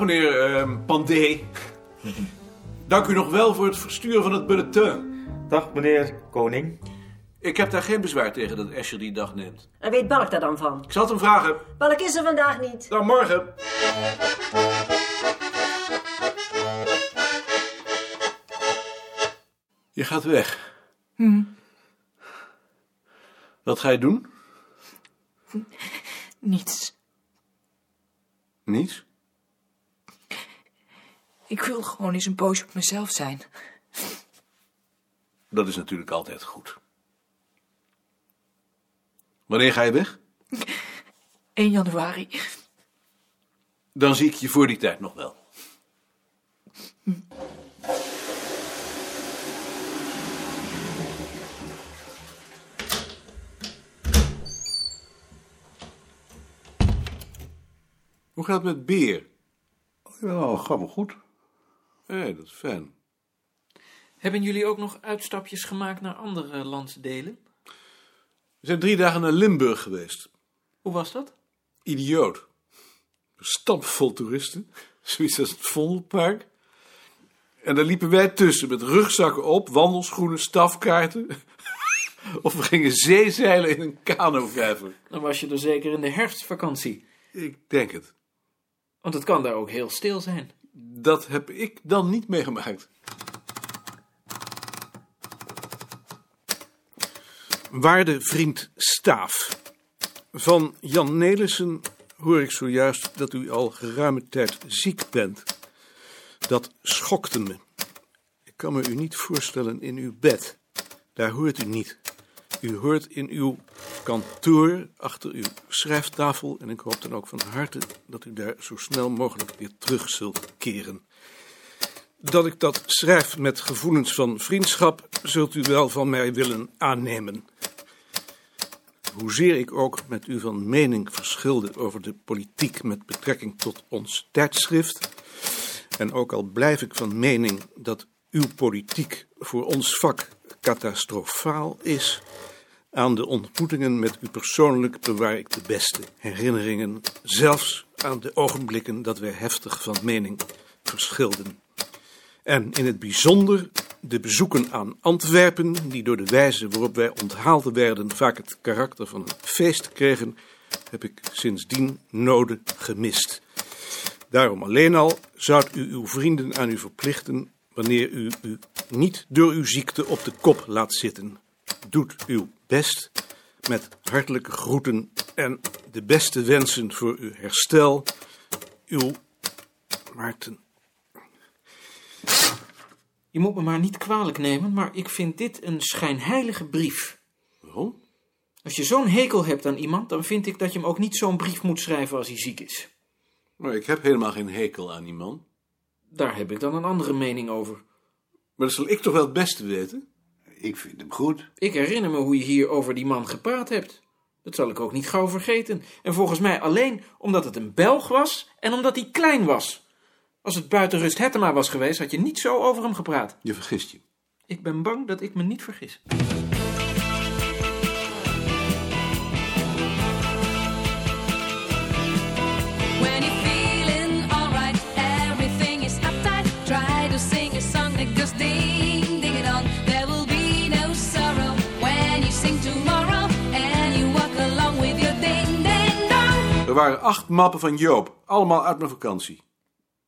Dag meneer ehm Pandé. Dank u nog wel voor het versturen van het bulletin. Dag meneer Koning. Ik heb daar geen bezwaar tegen dat Escher die dag neemt. En weet Balk daar dan van? Ik zal het hem vragen. Balk is er vandaag niet. Dan morgen. Je gaat weg. Wat ga je doen? Niets. Niets. Ik wil gewoon eens een poosje op mezelf zijn. Dat is natuurlijk altijd goed. Wanneer ga je weg? 1 januari. Dan zie ik je voor die tijd nog wel. Hoe gaat het met Beer? Ja, gaat wel goed. Hé, dat is fijn. Hebben jullie ook nog uitstapjes gemaakt naar andere landsdelen? We zijn drie dagen naar Limburg geweest. Hoe was dat? Idioot. Stampvol toeristen. Zoiets als het Vondelpark. En daar liepen wij tussen met rugzakken op, wandelschoenen, stafkaarten. of we gingen zeezeilen in een kanovijver. Dan was je er zeker in de herfstvakantie. Ik denk het. Want het kan daar ook heel stil zijn. Dat heb ik dan niet meegemaakt. Waarde vriend Staaf. Van Jan Nelissen hoor ik zojuist dat u al geruime tijd ziek bent. Dat schokte me. Ik kan me u niet voorstellen in uw bed. Daar hoort u niet. U hoort in uw kantoor, achter uw schrijftafel. En ik hoop dan ook van harte dat u daar zo snel mogelijk weer terug zult keren. Dat ik dat schrijf met gevoelens van vriendschap, zult u wel van mij willen aannemen. Hoezeer ik ook met u van mening verschilde over de politiek met betrekking tot ons tijdschrift, en ook al blijf ik van mening dat uw politiek voor ons vak catastrofaal is, aan de ontmoetingen met u persoonlijk bewaar ik de beste herinneringen, zelfs aan de ogenblikken dat wij heftig van mening verschilden. En in het bijzonder de bezoeken aan Antwerpen, die door de wijze waarop wij onthaald werden vaak het karakter van een feest kregen, heb ik sindsdien noden gemist. Daarom alleen al zou u uw vrienden aan u verplichten wanneer u u niet door uw ziekte op de kop laat zitten. Doet uw best met hartelijke groeten en de beste wensen voor uw herstel. Uw Maarten. Je moet me maar niet kwalijk nemen, maar ik vind dit een schijnheilige brief. Waarom? Als je zo'n hekel hebt aan iemand, dan vind ik dat je hem ook niet zo'n brief moet schrijven als hij ziek is. Maar ik heb helemaal geen hekel aan die man. Daar heb ik dan een andere mening over. Maar dat zal ik toch wel het beste weten? Ik vind hem goed. Ik herinner me hoe je hier over die man gepraat hebt. Dat zal ik ook niet gauw vergeten. En volgens mij alleen omdat het een Belg was en omdat hij klein was. Als het buiten Rust Hettema was geweest, had je niet zo over hem gepraat. Je vergist je. Ik ben bang dat ik me niet vergis. Er waren acht mappen van Joop, allemaal uit mijn vakantie.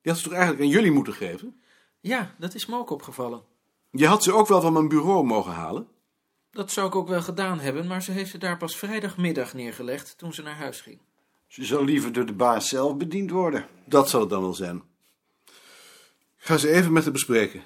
Die had ze toch eigenlijk aan jullie moeten geven? Ja, dat is me ook opgevallen. Je had ze ook wel van mijn bureau mogen halen. Dat zou ik ook wel gedaan hebben, maar ze heeft ze daar pas vrijdagmiddag neergelegd toen ze naar huis ging. Ze zal liever door de baas zelf bediend worden. Dat zal het dan wel zijn. Ik ga ze even met haar bespreken.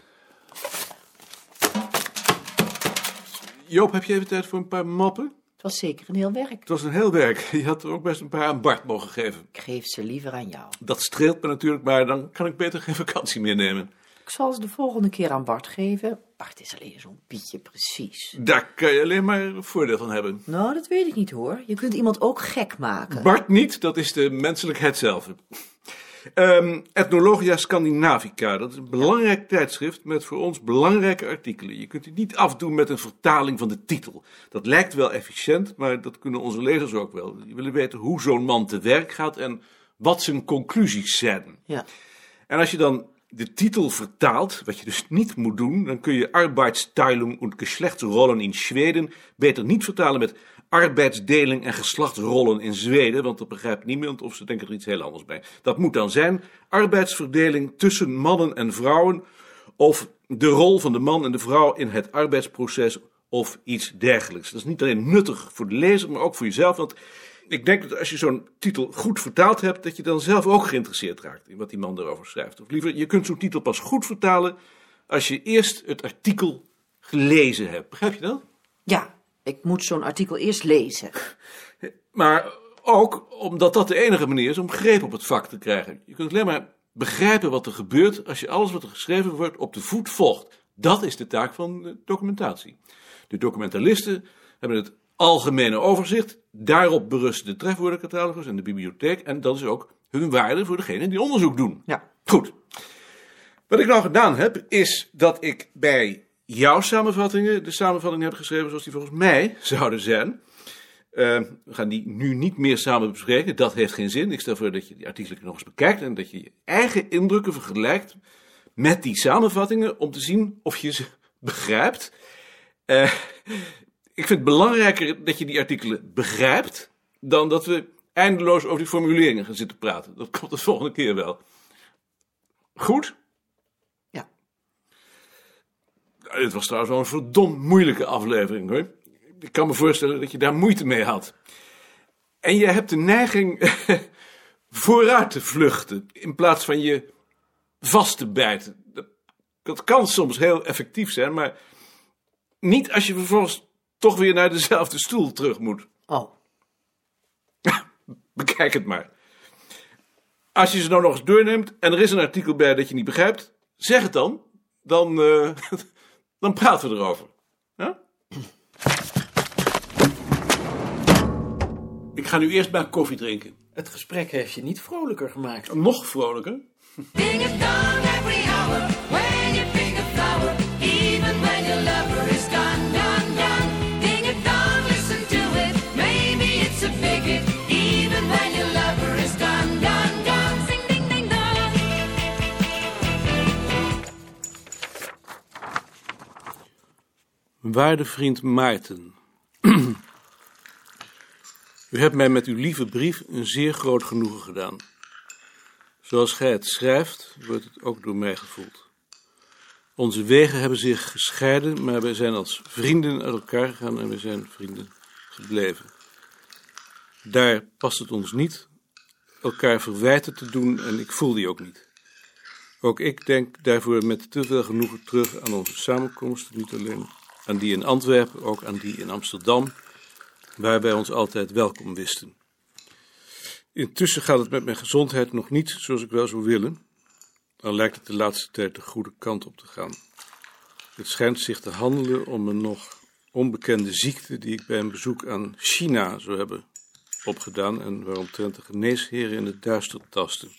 Joop, heb je even tijd voor een paar mappen? Het was zeker een heel werk. Het was een heel werk. Je had er ook best een paar aan Bart mogen geven. Ik geef ze liever aan jou. Dat streelt me natuurlijk, maar dan kan ik beter geen vakantie meer nemen. Ik zal ze de volgende keer aan Bart geven. Bart is alleen zo'n pietje precies. Daar kan je alleen maar voordeel van hebben. Nou, dat weet ik niet hoor. Je kunt iemand ook gek maken. Bart niet, dat is de menselijkheid zelf. Ehm, Ethnologia Scandinavica, dat is een belangrijk tijdschrift met voor ons belangrijke artikelen. Je kunt het niet afdoen met een vertaling van de titel. Dat lijkt wel efficiënt, maar dat kunnen onze lezers ook wel. Die willen weten hoe zo'n man te werk gaat en wat zijn conclusies zijn. Ja. En als je dan de titel vertaalt, wat je dus niet moet doen, dan kun je Arbeitsteilung und Geschlechtsrollen in Zweden beter niet vertalen met arbeidsdeling en geslachtsrollen in Zweden, want dat begrijpt niemand of ze denken er iets heel anders bij. Dat moet dan zijn arbeidsverdeling tussen mannen en vrouwen of de rol van de man en de vrouw in het arbeidsproces of iets dergelijks. Dat is niet alleen nuttig voor de lezer, maar ook voor jezelf, want ik denk dat als je zo'n titel goed vertaald hebt, dat je dan zelf ook geïnteresseerd raakt in wat die man erover schrijft. Of liever, je kunt zo'n titel pas goed vertalen als je eerst het artikel gelezen hebt. Begrijp je dat? Ja, ik moet zo'n artikel eerst lezen. Maar ook omdat dat de enige manier is om greep op het vak te krijgen. Je kunt alleen maar begrijpen wat er gebeurt als je alles wat er geschreven wordt op de voet volgt. Dat is de taak van de documentatie. De documentalisten hebben het algemene overzicht. Daarop berusten de trefwoordencatalogus en de bibliotheek. En dat is ook hun waarde voor degene die onderzoek doen. Ja. Goed. Wat ik nou gedaan heb, is dat ik bij jouw samenvattingen de samenvatting heb geschreven zoals die volgens mij zouden zijn. Eh, we gaan die nu niet meer samen bespreken. Dat heeft geen zin. Ik stel voor dat je die artikelen nog eens bekijkt en dat je je eigen indrukken vergelijkt met die samenvattingen om te zien of je ze begrijpt. Eh, ik vind het belangrijker dat je die artikelen begrijpt dan dat we eindeloos over die formuleringen gaan zitten praten. Dat komt de volgende keer wel. Goed? Ja. Nou, Dit was trouwens wel een verdomd moeilijke aflevering hoor. Ik kan me voorstellen dat je daar moeite mee had. En je hebt de neiging vooruit te vluchten in plaats van je vast te bijten. Dat, dat kan soms heel effectief zijn, maar niet als je vervolgens toch weer naar dezelfde stoel terug moet. Oh, Bekijk het maar. Als je ze nou nog eens doorneemt en er is een artikel bij dat je niet begrijpt, zeg het dan. Dan, eh, dan praten we erover. Ja? Ik ga nu eerst maar koffie drinken. Het gesprek heeft je niet vrolijker gemaakt. Nog vrolijker. Ding Waarde vriend Maarten. U hebt mij met uw lieve brief een zeer groot genoegen gedaan. Zoals gij het schrijft, wordt het ook door mij gevoeld. Onze wegen hebben zich gescheiden, maar wij zijn als vrienden uit elkaar gegaan en we zijn vrienden gebleven. Daar past het ons niet elkaar verwijten te doen en ik voel die ook niet. Ook ik denk daarvoor met te veel genoegen terug aan onze samenkomsten, niet alleen aan die in Antwerpen, ook aan die in Amsterdam, waar wij ons altijd welkom wisten. Intussen gaat het met mijn gezondheid nog niet zoals ik wel zou willen, al lijkt het de laatste tijd de goede kant op te gaan. Het schijnt zich te handelen om een nog onbekende ziekte die ik bij een bezoek aan China zou hebben opgedaan en waaromtrent de geneesheren in het duister tasten.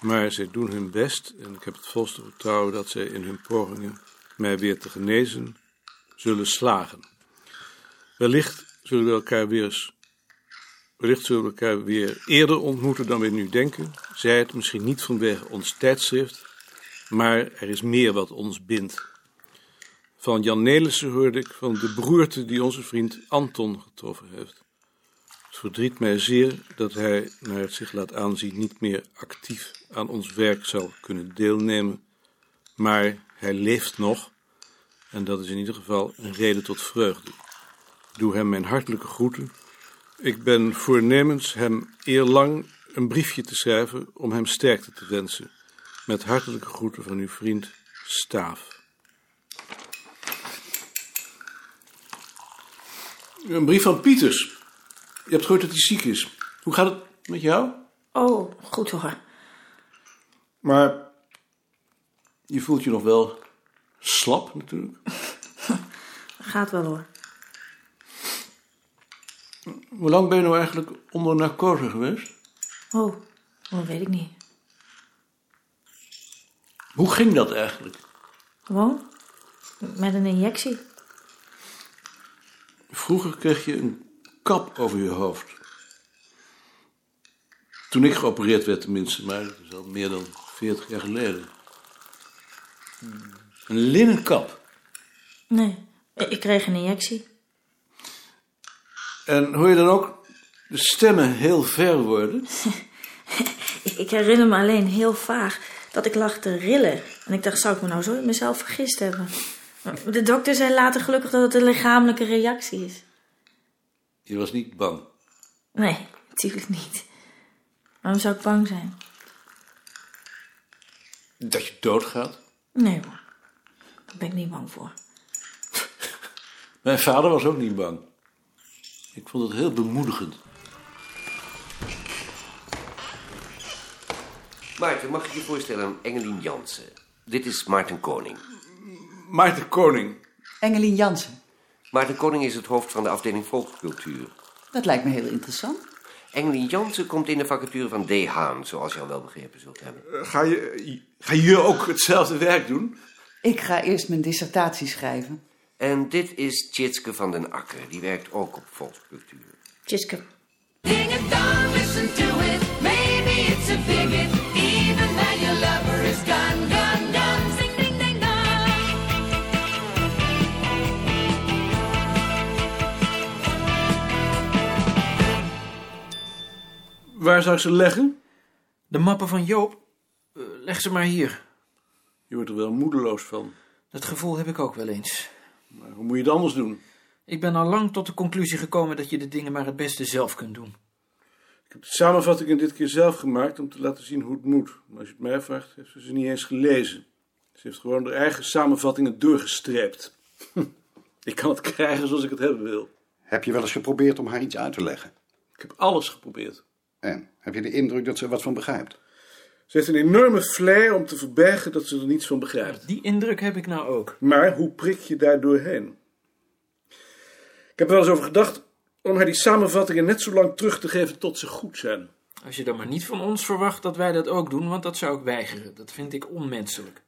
Maar zij doen hun best en ik heb het volste vertrouwen dat zij in hun pogingen mij weer te genezen zullen slagen. Wellicht zullen we elkaar weer wellicht zullen we elkaar weer eerder ontmoeten dan we nu denken. Zij het misschien niet vanwege ons tijdschrift, maar er is meer wat ons bindt. Van Jan Nelissen hoorde ik van de beroerte die onze vriend Anton getroffen heeft. Het verdriet mij zeer dat hij, naar het zich laat aanzien, niet meer actief aan ons werk zal kunnen deelnemen. Maar hij leeft nog en dat is in ieder geval een reden tot vreugde. Doe hem mijn hartelijke groeten. Ik ben voornemens hem eerlang een briefje te schrijven om hem sterkte te wensen. Met hartelijke groeten van uw vriend Staaf. Een brief van Pieters. Je hebt gehoord dat hij ziek is. Hoe gaat het met jou? Oh, goed hoor. Maar je voelt je nog wel slap natuurlijk. Gaat wel hoor. Hoe lang ben je nou eigenlijk onder narcose geweest? Oh, dat weet ik niet. Hoe ging dat eigenlijk? Gewoon? Met een injectie? Vroeger kreeg je een kap over je hoofd. Toen ik geopereerd werd tenminste, maar dat is al meer dan 40 jaar geleden. Een linnen kap. Nee, ik kreeg een injectie. En hoor je dan ook de stemmen heel ver worden? Ik, herinner me alleen heel vaag dat ik lag te rillen. En ik dacht, zou ik me nou zo in mezelf vergist hebben? Maar De dokter zei later gelukkig dat het een lichamelijke reactie is. Je was niet bang. Nee, natuurlijk niet. Waarom zou ik bang zijn? Dat je doodgaat? Nee hoor, daar ben ik niet bang voor. Mijn vader was ook niet bang. Ik vond het heel bemoedigend. Maarten, mag ik je voorstellen Engelien Jansen? Dit is Maarten Koning. Maarten Koning. Engelien Jansen. Maarten Koning is het hoofd van de afdeling volkscultuur. Dat lijkt me heel interessant. Engelien Jansen komt in de vacature van D. Haan, zoals je al wel begrepen zult hebben. Ga je, ga je ook hetzelfde werk doen? Ik ga eerst mijn dissertatie schrijven. En dit is Tjitske van den Akker, die werkt ook op volkscultuur. Tjiske. Ding it dong, listen to it. Maybe it's a bigot. Even when your lover is gone, gone, gone. Sing ding ding dong. Waar zou ik ze leggen? De mappen van Joop, eh, leg ze maar hier. Je wordt er wel moedeloos van. Dat gevoel heb ik ook wel eens. Maar hoe moet je het anders doen? Ik ben al lang tot de conclusie gekomen dat je de dingen maar het beste zelf kunt doen. Ik heb de samenvattingen dit keer zelf gemaakt om te laten zien hoe het moet. Maar als je het mij vraagt, heeft ze ze niet eens gelezen. Ze heeft gewoon haar eigen samenvattingen doorgestreept. Ik kan het krijgen zoals ik het hebben wil. Heb je wel eens geprobeerd om haar iets uit te leggen? Ik heb alles geprobeerd. En heb je de indruk dat ze er wat van begrijpt? Ze heeft een enorme flair om te verbergen dat ze er niets van begrijpt. Die indruk heb ik nou ook. Maar hoe prik je daar doorheen? Ik heb er wel eens over gedacht om haar die samenvattingen net zo lang terug te geven tot ze goed zijn. Als je dan maar niet van ons verwacht dat wij dat ook doen, want dat zou ik weigeren. Dat vind ik onmenselijk.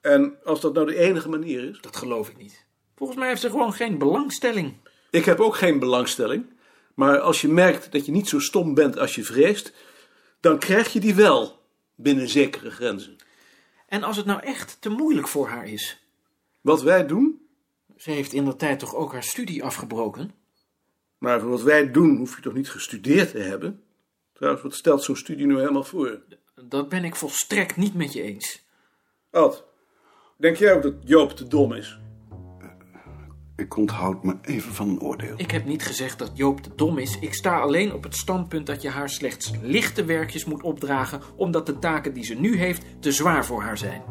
En als dat nou de enige manier is? Dat geloof ik niet. Volgens mij heeft ze gewoon geen belangstelling. Ik heb ook geen belangstelling. Maar als je merkt dat je niet zo stom bent als je vreest, dan krijg je die wel binnen zekere grenzen. En als het nou echt te moeilijk voor haar is. Wat wij doen, Ze heeft in de tijd toch ook haar studie afgebroken? maar voor wat wij doen hoef je toch niet gestudeerd te hebben? Trouwens, wat stelt zo'n studie nu helemaal voor? Dat ben ik volstrekt niet met je eens. Ad, denk jij ook dat Joop te dom is? Ik onthoud me even van een oordeel. Ik heb niet gezegd dat Joop te dom is. Ik sta alleen op het standpunt dat je haar slechts lichte werkjes moet opdragen, omdat de taken die ze nu heeft te zwaar voor haar zijn.